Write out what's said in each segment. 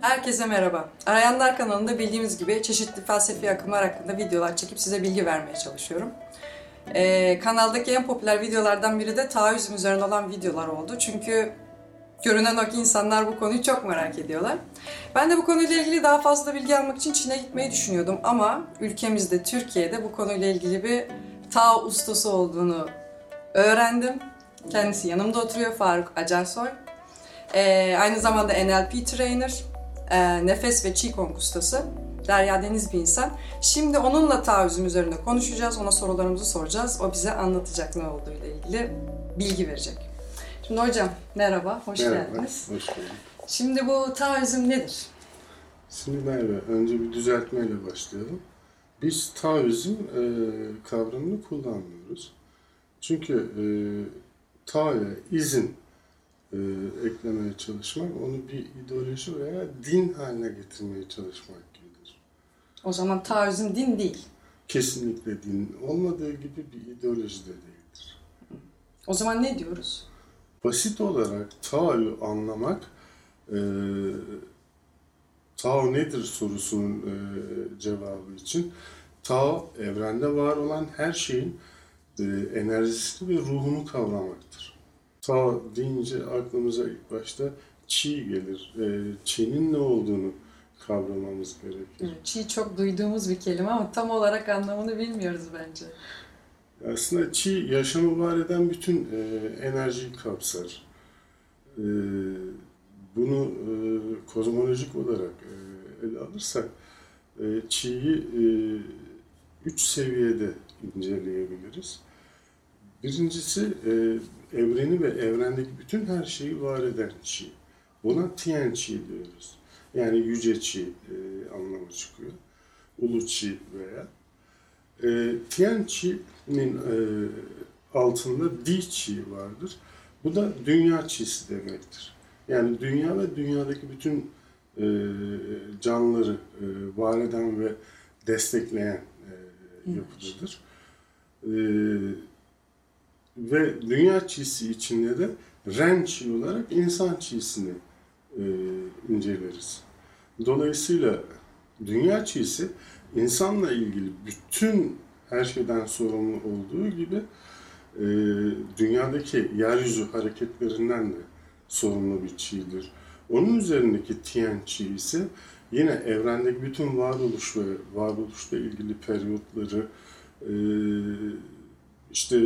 Herkese merhaba. Arayanlar kanalında bildiğimiz gibi çeşitli felsefi akımlar hakkında videolar çekip size bilgi vermeye çalışıyorum. Ee, kanaldaki en popüler videolardan biri de taoizm üzerine olan videolar oldu. Çünkü görünen o ki insanlar bu konuyu çok merak ediyorlar. Ben de bu konuyla ilgili daha fazla bilgi almak için Çin'e gitmeyi düşünüyordum ama ülkemizde, Türkiye'de bu konuyla ilgili bir Tao ustası olduğunu öğrendim. Kendisi yanımda oturuyor Faruk Acarsoy. Ee, aynı zamanda NLP trainer, e, nefes ve Qigong ustası. Derya Deniz bir insan. Şimdi onunla taoizm üzerine konuşacağız. Ona sorularımızı soracağız. O bize anlatacak ne olduğuyla ilgili bilgi verecek. Şimdi hocam merhaba, hoş Merhaba, geldiniz. hoş bulduk. Şimdi bu taoizm nedir? Şimdi Merve, önce bir düzeltmeyle başlayalım. Biz Taoizm e, kavramını kullanmıyoruz. Çünkü e, Tao'ya izin e, eklemeye çalışmak, onu bir ideoloji veya din haline getirmeye çalışmak gibidir. O zaman taoizm din değil. Kesinlikle din olmadığı gibi bir ideoloji de değildir. O zaman ne diyoruz? Basit olarak Tao'yu anlamak, e, Tao nedir sorusunun e, cevabı için Tao evrende var olan her şeyin e, enerjisini ve ruhunu kavramaktır. Tao deyince aklımıza ilk başta Qi gelir. E, Qi'nin ne olduğunu kavramamız gerekir. Çi çok duyduğumuz bir kelime ama tam olarak anlamını bilmiyoruz bence. Aslında Qi yaşamı var eden bütün e, enerjiyi kapsar. E, bunu e, kozmolojik olarak e, ele alırsak e, Qi'yi e, üç seviyede inceleyebiliriz. Birincisi e, evreni ve evrendeki bütün her şeyi var eden Qi. Buna Tian Qi diyoruz. Yani yüce Qi e, anlamı çıkıyor. Ulu Qi veya. E, Tian Qi'nin e, altında Di Qi vardır. Bu da dünya Qi'si demektir. Yani dünya ve dünyadaki bütün e, canlıları e, var eden ve destekleyen e, yapıdadır. E, ve dünya çiğsi içinde de Ren çiğ olarak insan çiğsini e, inceleriz. Dolayısıyla dünya çiğsi insanla ilgili bütün her şeyden sorumlu olduğu gibi e, dünyadaki yeryüzü hareketlerinden de sorumlu bir çiğdir. Onun üzerindeki Tian çiğ ise yine evrendeki bütün varoluş ve varoluşla ilgili periyotları, e, işte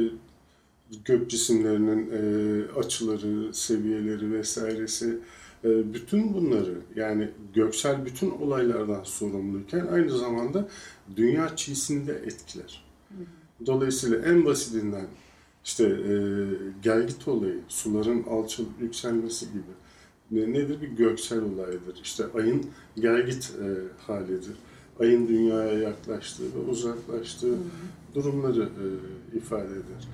gök cisimlerinin e, açıları, seviyeleri vesairesi, e, bütün bunları yani göksel bütün olaylardan sorumluyken aynı zamanda dünya çiğsini de etkiler. Dolayısıyla en basitinden işte e, gelgit olayı, suların alçalıp yükselmesi gibi ne- nedir? Bir göksel olaydır. İşte ayın gelgit e, halidir. Ayın dünyaya yaklaştığı ve uzaklaştığı durumları e, ifade eder.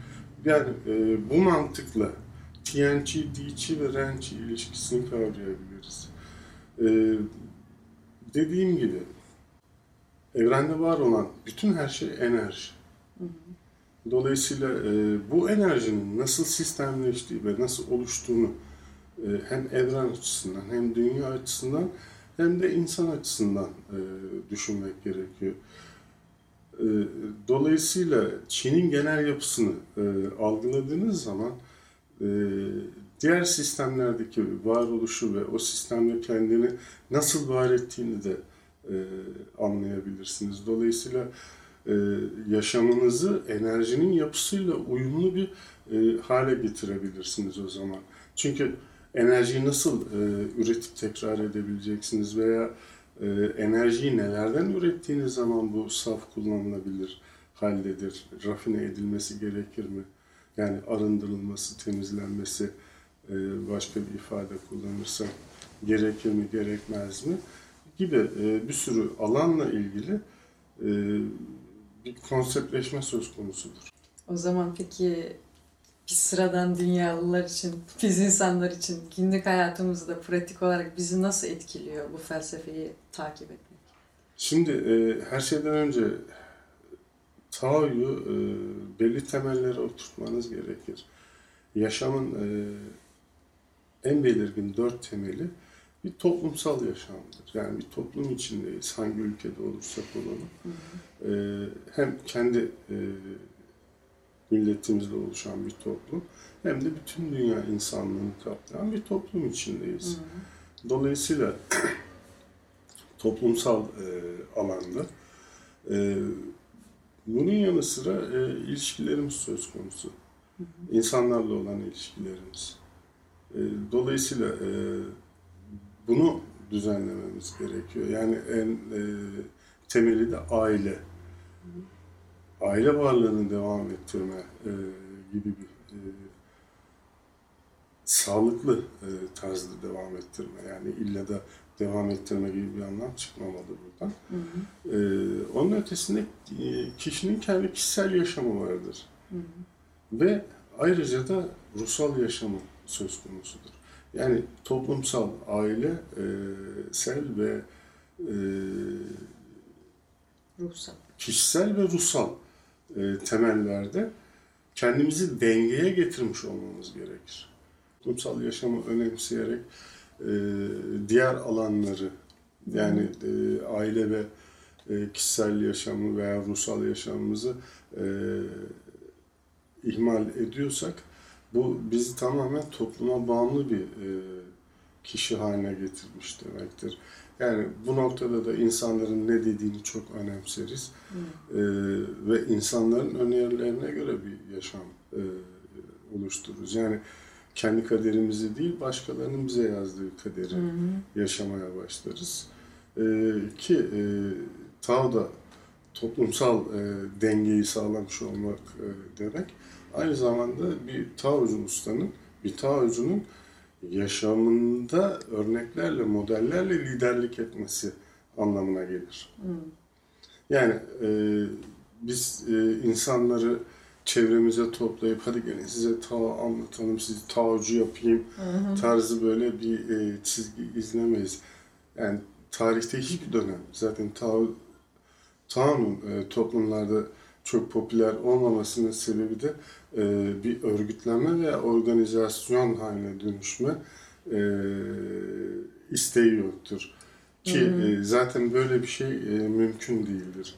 Yani e, bu mantıkla Tianqi, Diqi ve Renqi ilişkisini kavrayabiliriz. E, dediğim gibi evrende var olan bütün her şey enerji. Dolayısıyla e, bu enerjinin nasıl sistemleştiği ve nasıl oluştuğunu e, hem evren açısından hem dünya açısından hem de insan açısından e, düşünmek gerekiyor. E, dolayısıyla Çin'in genel yapısını e, algıladığınız zaman e, diğer sistemlerdeki varoluşu ve o sistemde kendini nasıl var ettiğini de e, anlayabilirsiniz. Dolayısıyla yaşamınızı enerjinin yapısıyla uyumlu bir hale getirebilirsiniz o zaman. Çünkü enerjiyi nasıl üretip tekrar edebileceksiniz veya e, enerjiyi nelerden ürettiğiniz zaman bu saf kullanılabilir haldedir. Rafine edilmesi gerekir mi? Yani arındırılması, temizlenmesi, e, başka bir ifade kullanırsak gerekir mi, gerekmez mi? Gibi e, bir sürü alanla ilgili e, bir konseptleşme söz konusudur. O zaman peki biz sıradan dünyalılar için, biz insanlar için günlük hayatımızda pratik olarak bizi nasıl etkiliyor bu felsefeyi takip etmek? Şimdi e, her şeyden önce Tao'yu e, belli temellere oturtmanız gerekir. Yaşamın e, en belirgin dört temeli bir toplumsal yaşamdır. Yani bir toplum içindeyiz. Hangi ülkede olursak olalım. E, hem kendi e, milletimizle oluşan bir toplum hem de bütün dünya insanlığını kaplayan bir toplum içindeyiz. Dolayısıyla toplumsal e, alanda e, bunun yanı sıra e, ilişkilerimiz söz konusu. İnsanlarla olan ilişkilerimiz. E, dolayısıyla e, bunu düzenlememiz gerekiyor. Yani en e, temeli de aile. Aile varlığını devam ettirme e, gibi bir e, sağlıklı e, tarzda devam ettirme. Yani illa da devam ettirme gibi bir anlam çıkmamalı buradan. Hı hı. E, onun ötesinde e, kişinin kendi kişisel yaşamı vardır. Hı hı. Ve ayrıca da ruhsal yaşamı söz konusudur. Yani toplumsal, ailesel ve e, Ruhsal. kişisel ve ruhsal e, temellerde kendimizi dengeye getirmiş olmamız gerekir. Toplumsal yaşamı önemseyerek e, diğer alanları yani e, aile ve e, kişisel yaşamı veya ruhsal yaşamımızı e, ihmal ediyorsak bu bizi tamamen topluma bağımlı bir e, kişi haline getirmiş demektir. Yani bu noktada da insanların ne dediğini çok önemseriz. E, ve insanların önerilerine göre bir yaşam e, oluştururuz. Yani kendi kaderimizi değil, başkalarının bize yazdığı kaderi Hı hı. yaşamaya başlarız. E, ki e, Tao da toplumsal e, dengeyi sağlamış olmak e, demek. Aynı zamanda bir Taocu ustanın, bir Taocu'nun yaşamında örneklerle, modellerle liderlik etmesi anlamına gelir. Hı. Yani e, biz e, insanları çevremize toplayıp hadi gelin size Tao anlatalım, sizi Taocu yapayım hı. tarzı böyle bir e, çizgi izlemeyiz. Yani tarihte hiçbir dönem zaten Tao, Tao'nun e, toplumlarda çok popüler olmamasının sebebi de e, bir örgütlenme veya organizasyon haline dönüşme e, isteği yoktur. Ki e, zaten böyle bir şey e, mümkün değildir.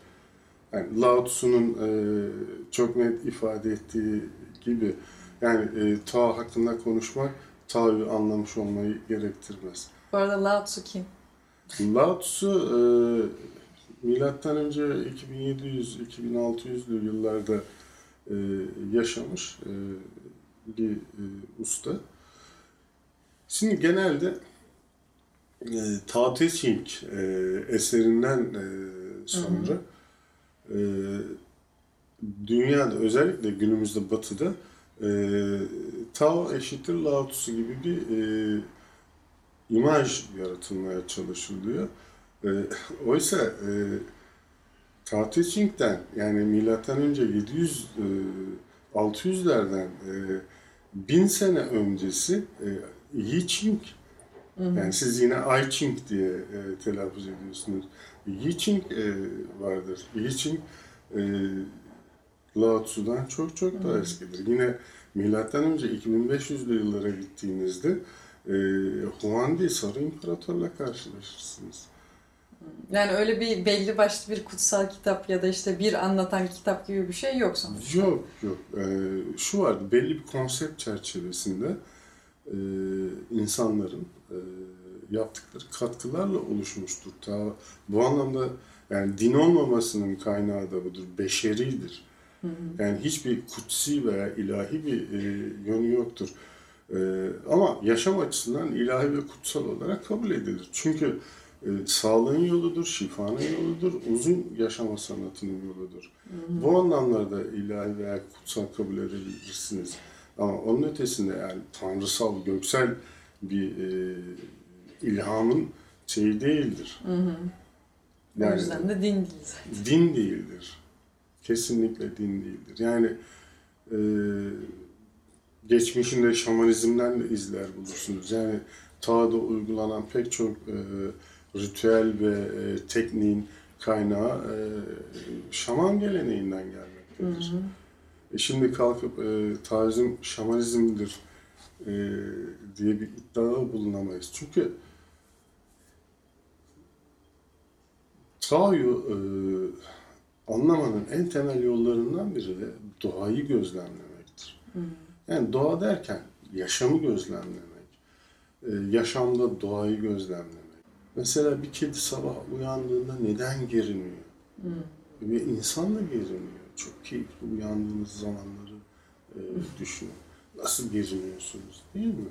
Yani Lao Tzu'nun e, çok net ifade ettiği gibi yani e, Tao hakkında konuşmak Tao'yu anlamış olmayı gerektirmez. Bu arada Lao Tzu kim? Lao Tzu e, milattan önce 2700-2600'lü yıllarda e, yaşamış e, bir e, usta. Şimdi genelde e, Tao Te Ching e, eserinden e, sonra e, dünyada özellikle günümüzde batıda e, Tao eşittir Lao Tzu gibi bir e, imaj yaratılmaya çalışılıyor. E, oysa e, Tao Te Ching'den yani milattan önce 700 e, 600'lerden e, bin sene öncesi e, Yi Ching Hı hı. yani siz yine I Ching diye e, telaffuz ediyorsunuz. Yi Ching e, vardır. Yi Ching e, Lao Tzu'dan çok çok daha Hı. eskidir. Yine milattan önce 2500'lü yıllara gittiğinizde e, Huangdi Sarı İmparator'la karşılaşırsınız. Yani öyle bir belli başlı bir kutsal kitap ya da işte bir anlatan kitap gibi bir şey yok sonuçta. Yok yok. E, şu var belli bir konsept çerçevesinde e, insanların e, yaptıkları katkılarla oluşmuştur. Ta, bu anlamda yani din olmamasının kaynağı da budur. Beşeridir. Hı hı. Yani hiçbir kutsi veya ilahi bir e, yönü yoktur. E, ama yaşam açısından ilahi ve kutsal olarak kabul edilir. Çünkü e, sağlığın yoludur, şifanın yoludur, uzun yaşama sanatının yoludur. Bu anlamlarda ilahi veya kutsal kabul edebilirsiniz. Ama onun ötesinde yani tanrısal, göksel bir e, ilhamın şeyi değildir. Hı hı. O Yani- yüzden de din değil zaten. din değildir. Kesinlikle din değildir. Yani e, geçmişinde şamanizmden de izler bulursunuz. Yani Tao'da uygulanan pek çok e, ritüel ve e, tekniğin kaynağı e, şaman geleneğinden gelmektedir. Hı hı. E şimdi kalkıp e, tarzım şamanizmdir e, diye bir iddiada bulunamayız. Çünkü Tao'yu e, anlamanın en temel yollarından biri de doğayı gözlemlemektir. Hı. Yani doğa derken yaşamı gözlemlemek, e, yaşamda doğayı gözlemlemek, Mesela bir kedi sabah uyandığında neden geriniyor? Ve insan da geriniyor. Çok keyifli uyandığınız zamanları e, düşünün. Nasıl geriniyorsunuz değil mi?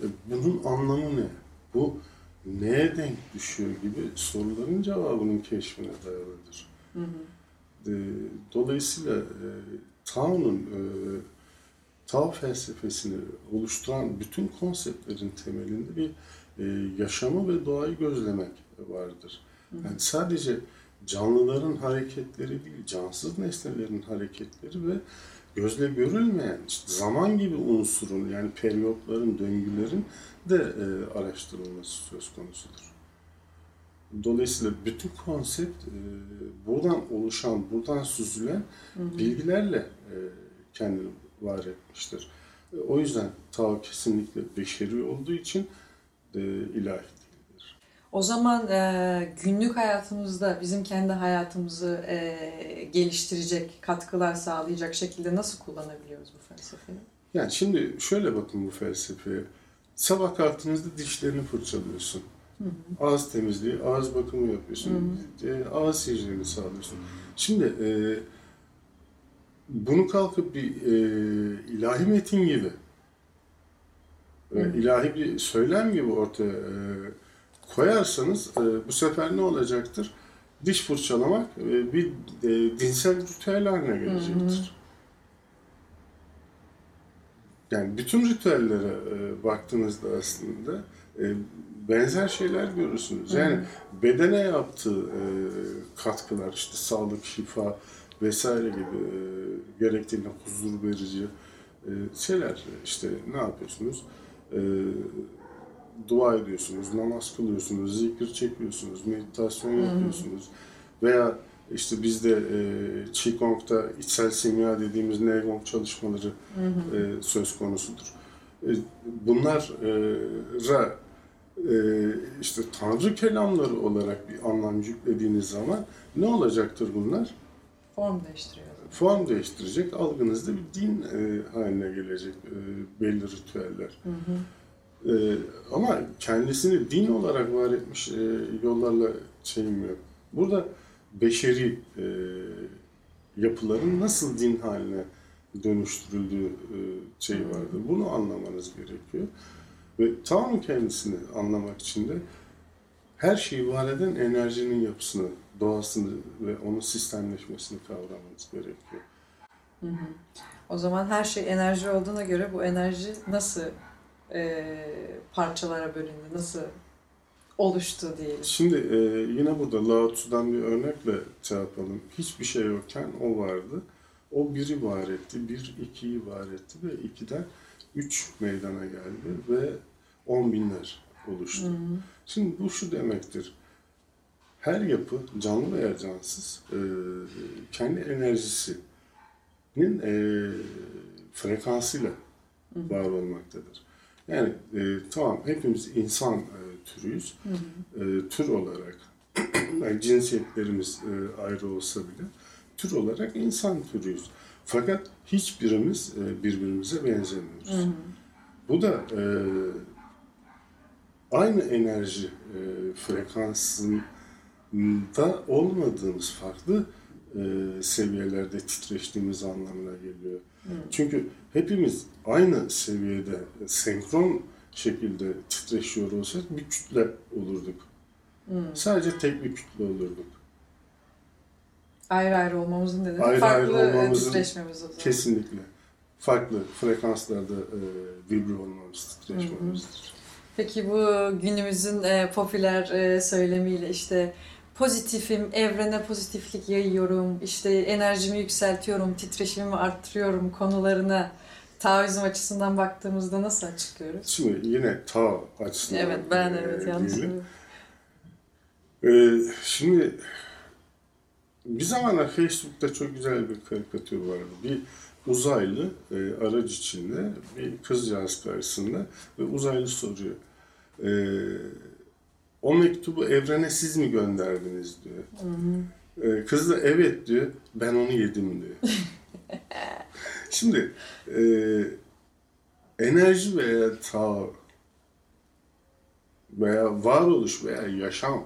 E, bunun anlamı ne? Bu neye denk düşüyor gibi soruların cevabının keşfine dayalıdır. E, dolayısıyla e, Tao'nun e, Tao felsefesini oluşturan bütün konseptlerin temelinde bir e, yaşamı ve doğayı gözlemek vardır. Yani sadece canlıların hareketleri değil, cansız nesnelerin hareketleri ve gözle görülmeyen işte zaman gibi unsurun yani periyotların, döngülerin de e, araştırılması söz konusudur. Dolayısıyla bütün konsept e, buradan oluşan, buradan süzülen bilgilerle e, kendini var etmiştir. E, o yüzden Tao kesinlikle beşeri olduğu için e, ilahi değildir. O zaman e, günlük hayatımızda bizim kendi hayatımızı e, geliştirecek, katkılar sağlayacak şekilde nasıl kullanabiliyoruz bu felsefeyi? Yani şimdi şöyle bakın bu felsefeye. Sabah kalktığınızda dişlerini fırçalıyorsun. Ağız temizliği, ağız bakımı yapıyorsun. E, ağız hijyeni sağlıyorsun. Şimdi e, bunu kalkıp bir e, ilahi metin gibi, e, ilahi bir söylem gibi ortaya e, koyarsanız e, bu sefer ne olacaktır? Diş fırçalamak e, bir dinsel ritüel haline gelecektir. Yani bütün ritüellere e, baktığınızda aslında e, benzer şeyler görürsünüz. Yani bedene yaptığı e, katkılar, işte sağlık, şifa vesaire gibi e, gerektiğinde huzur verici e, şeyler. işte ne yapıyorsunuz? E, dua ediyorsunuz, namaz kılıyorsunuz, zikir çekiyorsunuz, meditasyon yapıyorsunuz veya işte bizde e, Qigong'da içsel simya dediğimiz Neigong çalışmaları e, söz konusudur. E, bunlara e, işte Tanrı kelamları olarak bir anlam yüklediğiniz zaman ne olacaktır bunlar? Form değiştiriyor. Form değiştirecek, algınızda bir din e, haline gelecek e, belli ritüeller. E, ama kendisini din olarak var etmiş e, yollarla şeyim yok. Burada beşeri e, yapıların nasıl din haline dönüştürüldüğü e, şey vardır. Bunu anlamanız gerekiyor. Ve Tao'nun kendisini anlamak için de her şeyi var eden enerjinin yapısını, doğasını ve onun sistemleşmesini kavramanız gerekiyor. O zaman her şey enerji olduğuna göre bu enerji nasıl e, parçalara bölündü, nasıl oluştu diyelim. Şimdi e, yine burada Lao Tzu'dan bir örnekle yapalım. Hiçbir şey yokken o vardı. O biri var etti, bir ikiyi var etti ve ikiden üç meydana geldi ve on binler oluştu. Şimdi bu şu demektir. Her yapı, canlı veya cansız, e, kendi enerjisinin e, frekansıyla var olmaktadır. Yani e, tamam hepimiz insan e, türüyüz. E, tür olarak yani cinsiyetlerimiz e, ayrı olsa bile tür olarak insan türüyüz. Fakat hiçbirimiz e, birbirimize benzemiyoruz. Bu da e, aynı enerji e, frekansında olmadığımız farklı e, seviyelerde titreştiğimiz anlamına geliyor. Çünkü hepimiz aynı seviyede senkron şekilde titreşiyor olsak bir kütle olurduk. Sadece tek bir kütle olurduk. Ayrı ayrı olmamızın nedeni Ayrı farklı ayrı e, olmamızın titreşmemiz o zaman. Kesinlikle. Farklı frekanslarda e, vibre olmamız, titreşmemizdir. Peki bu günümüzün e, popüler e, söylemiyle işte pozitifim, evrene pozitiflik yayıyorum, işte enerjimi yükseltiyorum, titreşimimi arttırıyorum konularına Taoizm açısından baktığımızda nasıl açıklıyoruz? Şimdi yine Tao açısından Evet ben e, evet yanlış. Ee, şimdi bir zamanlar Facebook'ta çok güzel bir karikatür vardı. Bir uzaylı e, araç içinde bir kızcağız karşısında ve uzaylı soruyor. E, o mektubu evrene siz mi gönderdiniz diyor. Ee, kız da evet diyor. Ben onu yedim diyor. Şimdi e, enerji veya ta veya varoluş veya yaşam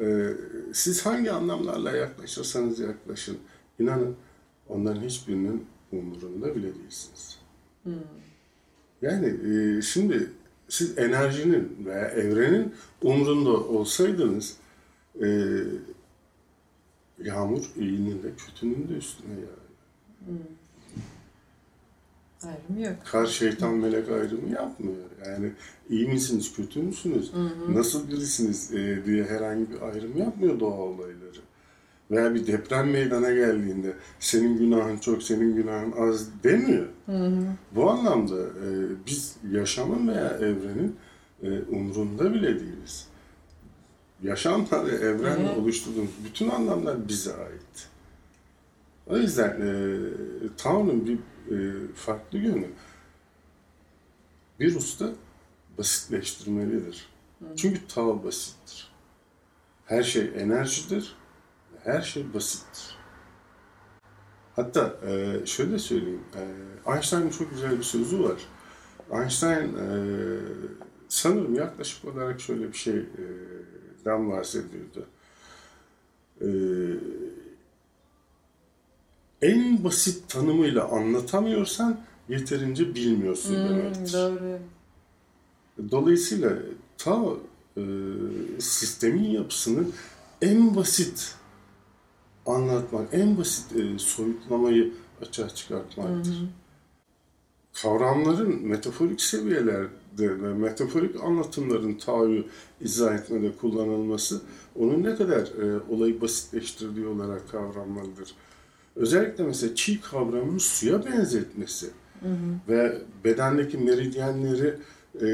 e, siz hangi anlamlarla yaklaşırsanız yaklaşın inanın onların hiçbirinin umurunda bile değilsiniz. Yani e, şimdi siz enerjinin veya evrenin umrunda olsaydınız e, yağmur iyinin de kötünün de üstüne yağıyor. Ayrım yok. Kar şeytan melek ayrımı yapmıyor. Yani iyi misiniz, kötü müsünüz, nasıl birisiniz e, diye herhangi bir ayrım yapmıyor doğa olayları. Veya bir deprem meydana geldiğinde senin günahın çok, senin günahın az demiyor. Bu anlamda e, biz yaşamın veya evrenin e, umrunda bile değiliz. Yaşamla ve evrenle Hı hı. oluşturduğumuz bütün anlamlar bize ait. O yüzden e, Tanrı'nın bir e, farklı yönü bir usta basitleştirmelidir. Çünkü Tao basittir. Her şey enerjidir, her şey basittir. Hatta e, şöyle söyleyeyim, e, Einstein'ın çok güzel bir sözü var. Einstein e, sanırım yaklaşık olarak şöyle bir şeyden bahsediyordu. E, en basit tanımıyla anlatamıyorsan yeterince bilmiyorsun demektir. doğru. Dolayısıyla ta e, sistemin yapısını en basit anlatmak, en basit e, soyutlamayı açığa çıkartmaktır. Kavramların metaforik seviyelerde ve metaforik anlatımların Tao'yu izah etmede kullanılması onun ne kadar e, olayı basitleştirdiği olarak kavranmalıdır. Özellikle mesela çi kavramını suya benzetmesi ve bedendeki meridyenleri e,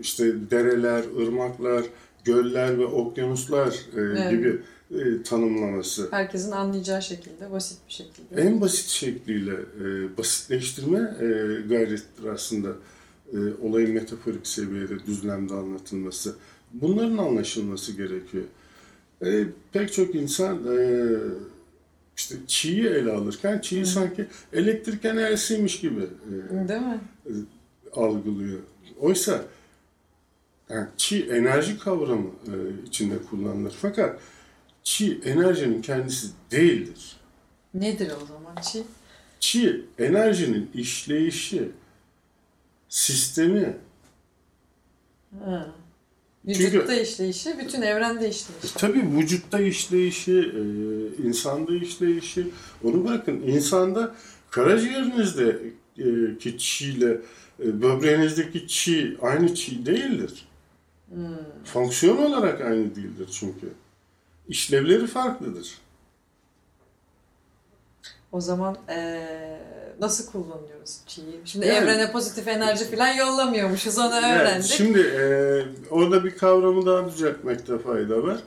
işte dereler, ırmaklar, göller ve okyanuslar e, Evet. gibi e, tanımlaması. Herkesin anlayacağı şekilde, basit bir şekilde. En basit şekliyle e, basitleştirme e, gayrettir aslında e, olayın metaforik seviyede, düzlemde anlatılması. Bunların anlaşılması gerekiyor. E, pek çok insan e, işte çiği ele alırken çiği sanki elektrik enerjisiymiş gibi e, Değil mi? algılıyor. Oysa yani çi enerji kavramı e, içinde kullanılır. Fakat çi enerjinin kendisi değildir. Nedir o zaman çi? Çi enerjinin işleyişi, sistemi. Ha. Çünkü- Vücutta işleyişi, bütün evrende işleyişi. Tabii vücutta işleyişi, e, insanda işleyişi. Onu bırakın insanda karaciğerinizde e, ki çiğle e, böbreğinizdeki çi aynı çi değildir. Fonksiyon olarak aynı değildir çünkü. İşlevleri farklıdır. O zaman eee, nasıl kullanıyoruz çiği? Şimdi Yani- evrene pozitif enerji falan yollamıyormuşuz, onu Yani öğrendik. şimdi e, orada bir kavramı daha düzeltmekte fayda var.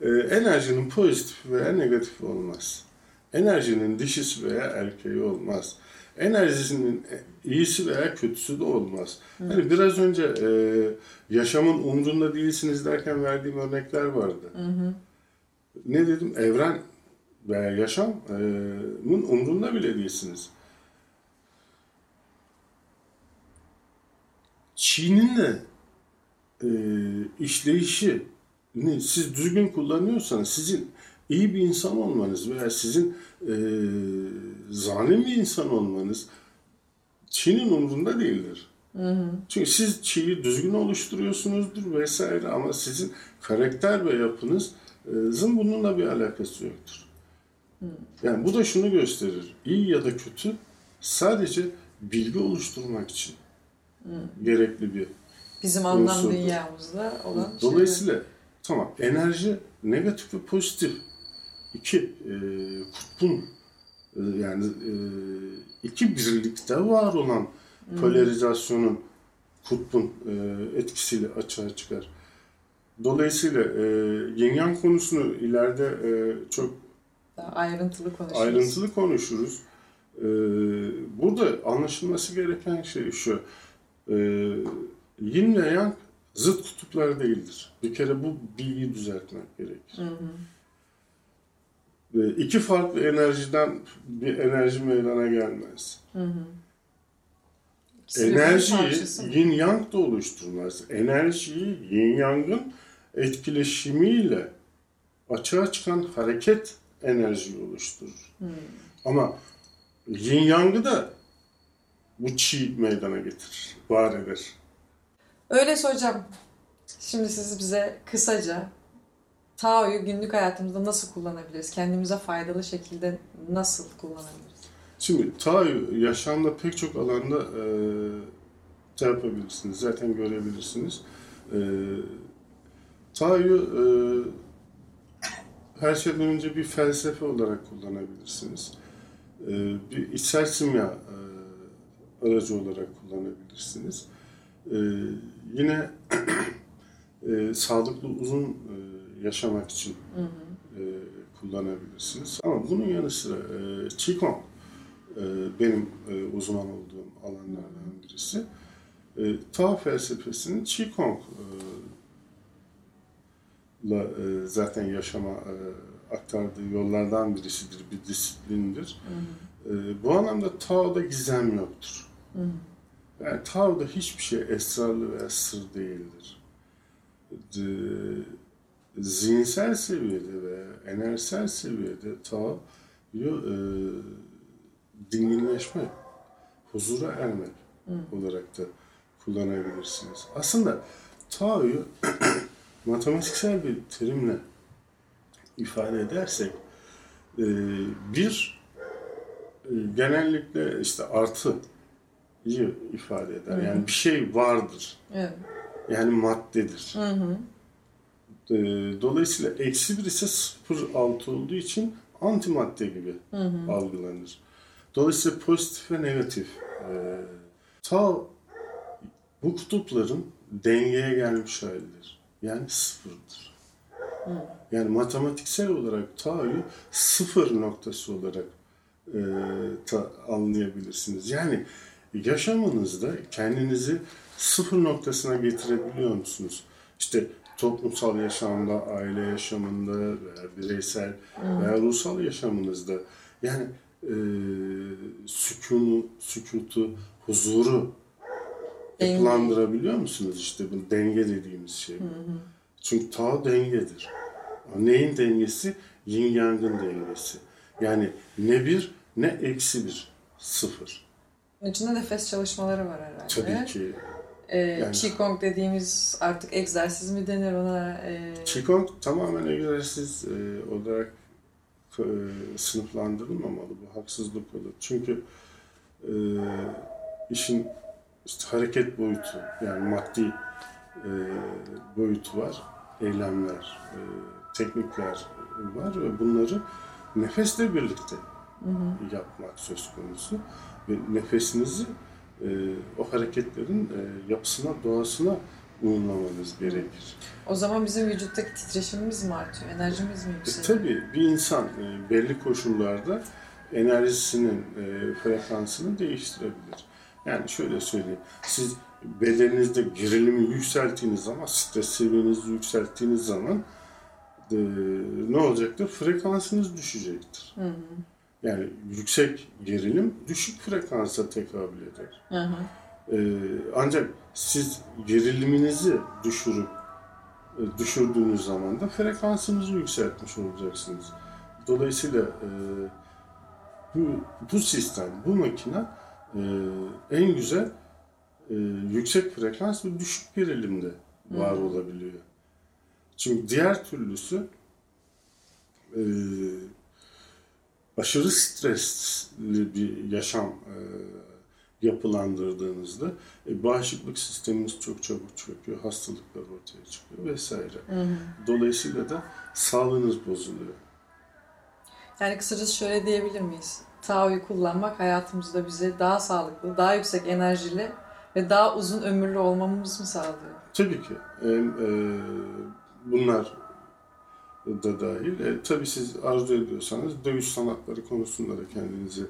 E, enerjinin pozitif veya negatif olmaz. Enerjinin dişisi veya erkeği olmaz. Enerjisinin iyisi veya kötüsü de olmaz. Hani biraz önce e, yaşamın umrunda değilsiniz derken verdiğim örnekler vardı. Ne dedim? Evren veya yaşamın umrunda bile değilsiniz. Çin'in de e, işleyişi ne, siz düzgün kullanıyorsanız sizin iyi bir insan olmanız veya sizin e, zalim bir insan olmanız Çin'in umrunda değildir. Çünkü siz Çi'yi düzgün oluşturuyorsunuzdur vesaire ama sizin karakter ve yapınızın bununla bir alakası yoktur. Yani bu da şunu gösterir. İyi ya da kötü sadece bilgi oluşturmak için gerekli bir Bizim anlam dünyamızda olan şeyler. Dolayısıyla tamam enerji negatif ve pozitif iki e, kutbun e, yani e, iki birlikte var olan polarizasyonun kutbun e, etkisiyle açığa çıkar. Dolayısıyla e, yin yang konusunu ileride e, çok Daha ayrıntılı konuşuruz. ayrıntılı konuşuruz. Ee, burada anlaşılması gereken şey şu. Ee, yin ve yang zıt kutuplar değildir. Bir kere bu bilgiyi düzeltmek gerekir. Hı hı. Ve iki farklı enerjiden bir enerji meydana gelmez. Hı hı. Enerjiyi yin yang da oluşturmaz. Enerjiyi yin yangın etkileşimiyle açığa çıkan hareket enerjiyi oluşturur. Hı. Ama yin yangı da bu çi meydana getirir, var eder. Öyleyse hocam, şimdi siz bize kısaca Tao'yu günlük hayatımızda nasıl kullanabiliriz? Kendimize faydalı şekilde nasıl kullanabiliriz? Şimdi Tao'yu yaşamda pek çok alanda e, şey yapabilirsiniz, zaten görebilirsiniz. E, Tao'yu e, her şeyden önce bir felsefe olarak kullanabilirsiniz. E, bir içsel simya e, aracı olarak kullanabilirsiniz. E, yine e, sağlıklı uzun e, yaşamak için Hı hı. e, kullanabilirsiniz. Ama bunun yanı sıra e, Qigong e, benim e, uzman olduğum alanlardan birisi. E, Tao felsefesinin Qigong e, e, zaten yaşama e, aktardığı yollardan birisidir, bir disiplindir. Hı hı. E, bu anlamda Tao'da gizem yoktur. Hı hı. Yani Tao'da hiçbir şey esrarlı veya sır değildir. D- zihinsel seviyede ve enerjisel seviyede Tao'yu e, dinginleşmek, huzura ermek Hı. olarak da kullanabilirsiniz. Aslında Tao'yu matematiksel bir terimle ifade edersek e, bir e, genellikle işte artı ifade eder. Hı hı. Yani bir şey vardır. Evet. Yani maddedir. Hı hı. E, Dolayısıyla eksi bir ise sıfır altı olduğu için antimadde gibi Hı hı. algılanır. Dolayısıyla pozitif ve negatif. E, Tao bu kutupların dengeye gelmiş halidir. Yani sıfırdır. Hı. Yani matematiksel olarak Tao'yu sıfır noktası olarak e, ta, anlayabilirsiniz. Yani yaşamınızda kendinizi sıfır noktasına getirebiliyor musunuz? İşte toplumsal yaşamda, aile yaşamında veya bireysel veya ruhsal yaşamınızda yani e, sükunu, sükutu, huzuru. Yapılandırabiliyor musunuz? İşte bu denge dediğimiz şey. Hı hı. Çünkü Tao dengedir. Neyin dengesi? Yin Yang'ın dengesi. Yani ne bir ne eksi bir. Sıfır. İçinde nefes çalışmaları var herhalde. Tabii ki. Ee, Yani- Qigong dediğimiz artık egzersiz mi denir ona? Ee, Qigong tamamen egzersiz e, olarak e, sınıflandırılmamalı. Bu haksızlık olur. Çünkü e, işin işte hareket boyutu yani maddi e, boyutu var. Eylemler, e, teknikler var ve bunları nefesle birlikte hı hı. yapmak söz konusu. Ve nefesinizi e, o hareketlerin e, yapısına, doğasına uyumlamanız gerekir. O zaman bizim vücuttaki titreşimimiz mi artıyor? Enerjimiz mi E, yükseliyor? tabii bir insan e, belli koşullarda enerjisinin e, frekansını değiştirebilir. Yani şöyle söyleyeyim, siz bedeninizde gerilimi yükselttiğiniz zaman, stres seviyenizi yükselttiğiniz zaman e, ne olacaktır? Frekansınız düşecektir. Hı hı. Yani yüksek gerilim düşük frekansa tekabül eder. Hı hı. Ee, ancak siz geriliminizi düşürüp e, düşürdüğünüz zaman da frekansınızı yükseltmiş olacaksınız. Dolayısıyla e, bu bu sistem, bu makine e, en güzel e, yüksek frekans ve düşük gerilimde var Hı. olabiliyor. Çünkü diğer türlüsü e, aşırı stresli bir yaşam e, yapılandırdığınızda e, bağışıklık sisteminiz çok çabuk çöküyor, hastalıklar ortaya çıkıyor vesaire. Hı. Dolayısıyla da sağlığınız bozuluyor. Yani kısacası şöyle diyebilir miyiz? Tao'yu kullanmak hayatımızda bize daha sağlıklı, daha yüksek enerjili ve daha uzun ömürlü olmamız mı sağlıyor? Tabii ki e, bunlar da dahil. E, tabii siz arzu ediyorsanız dövüş sanatları konusunda da kendinizi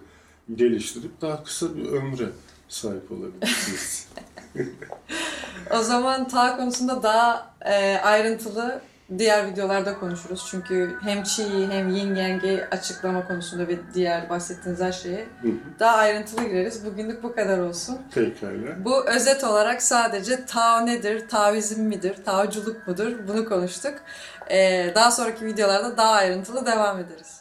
geliştirip daha kısa bir ömre sahip olabilirsiniz. O zaman ta konusunda daha e, ayrıntılı diğer videolarda konuşuruz. Çünkü hem Chi'yi hem Yin Yang'i açıklama konusunda ve diğer bahsettiğiniz her şeye Hı hı. daha ayrıntılı gireriz. Bugünlük bu kadar olsun. Pekala. Bu özet olarak sadece Tao nedir, Taoizm midir, Taoculuk mudur bunu konuştuk. E, daha sonraki videolarda daha ayrıntılı devam ederiz.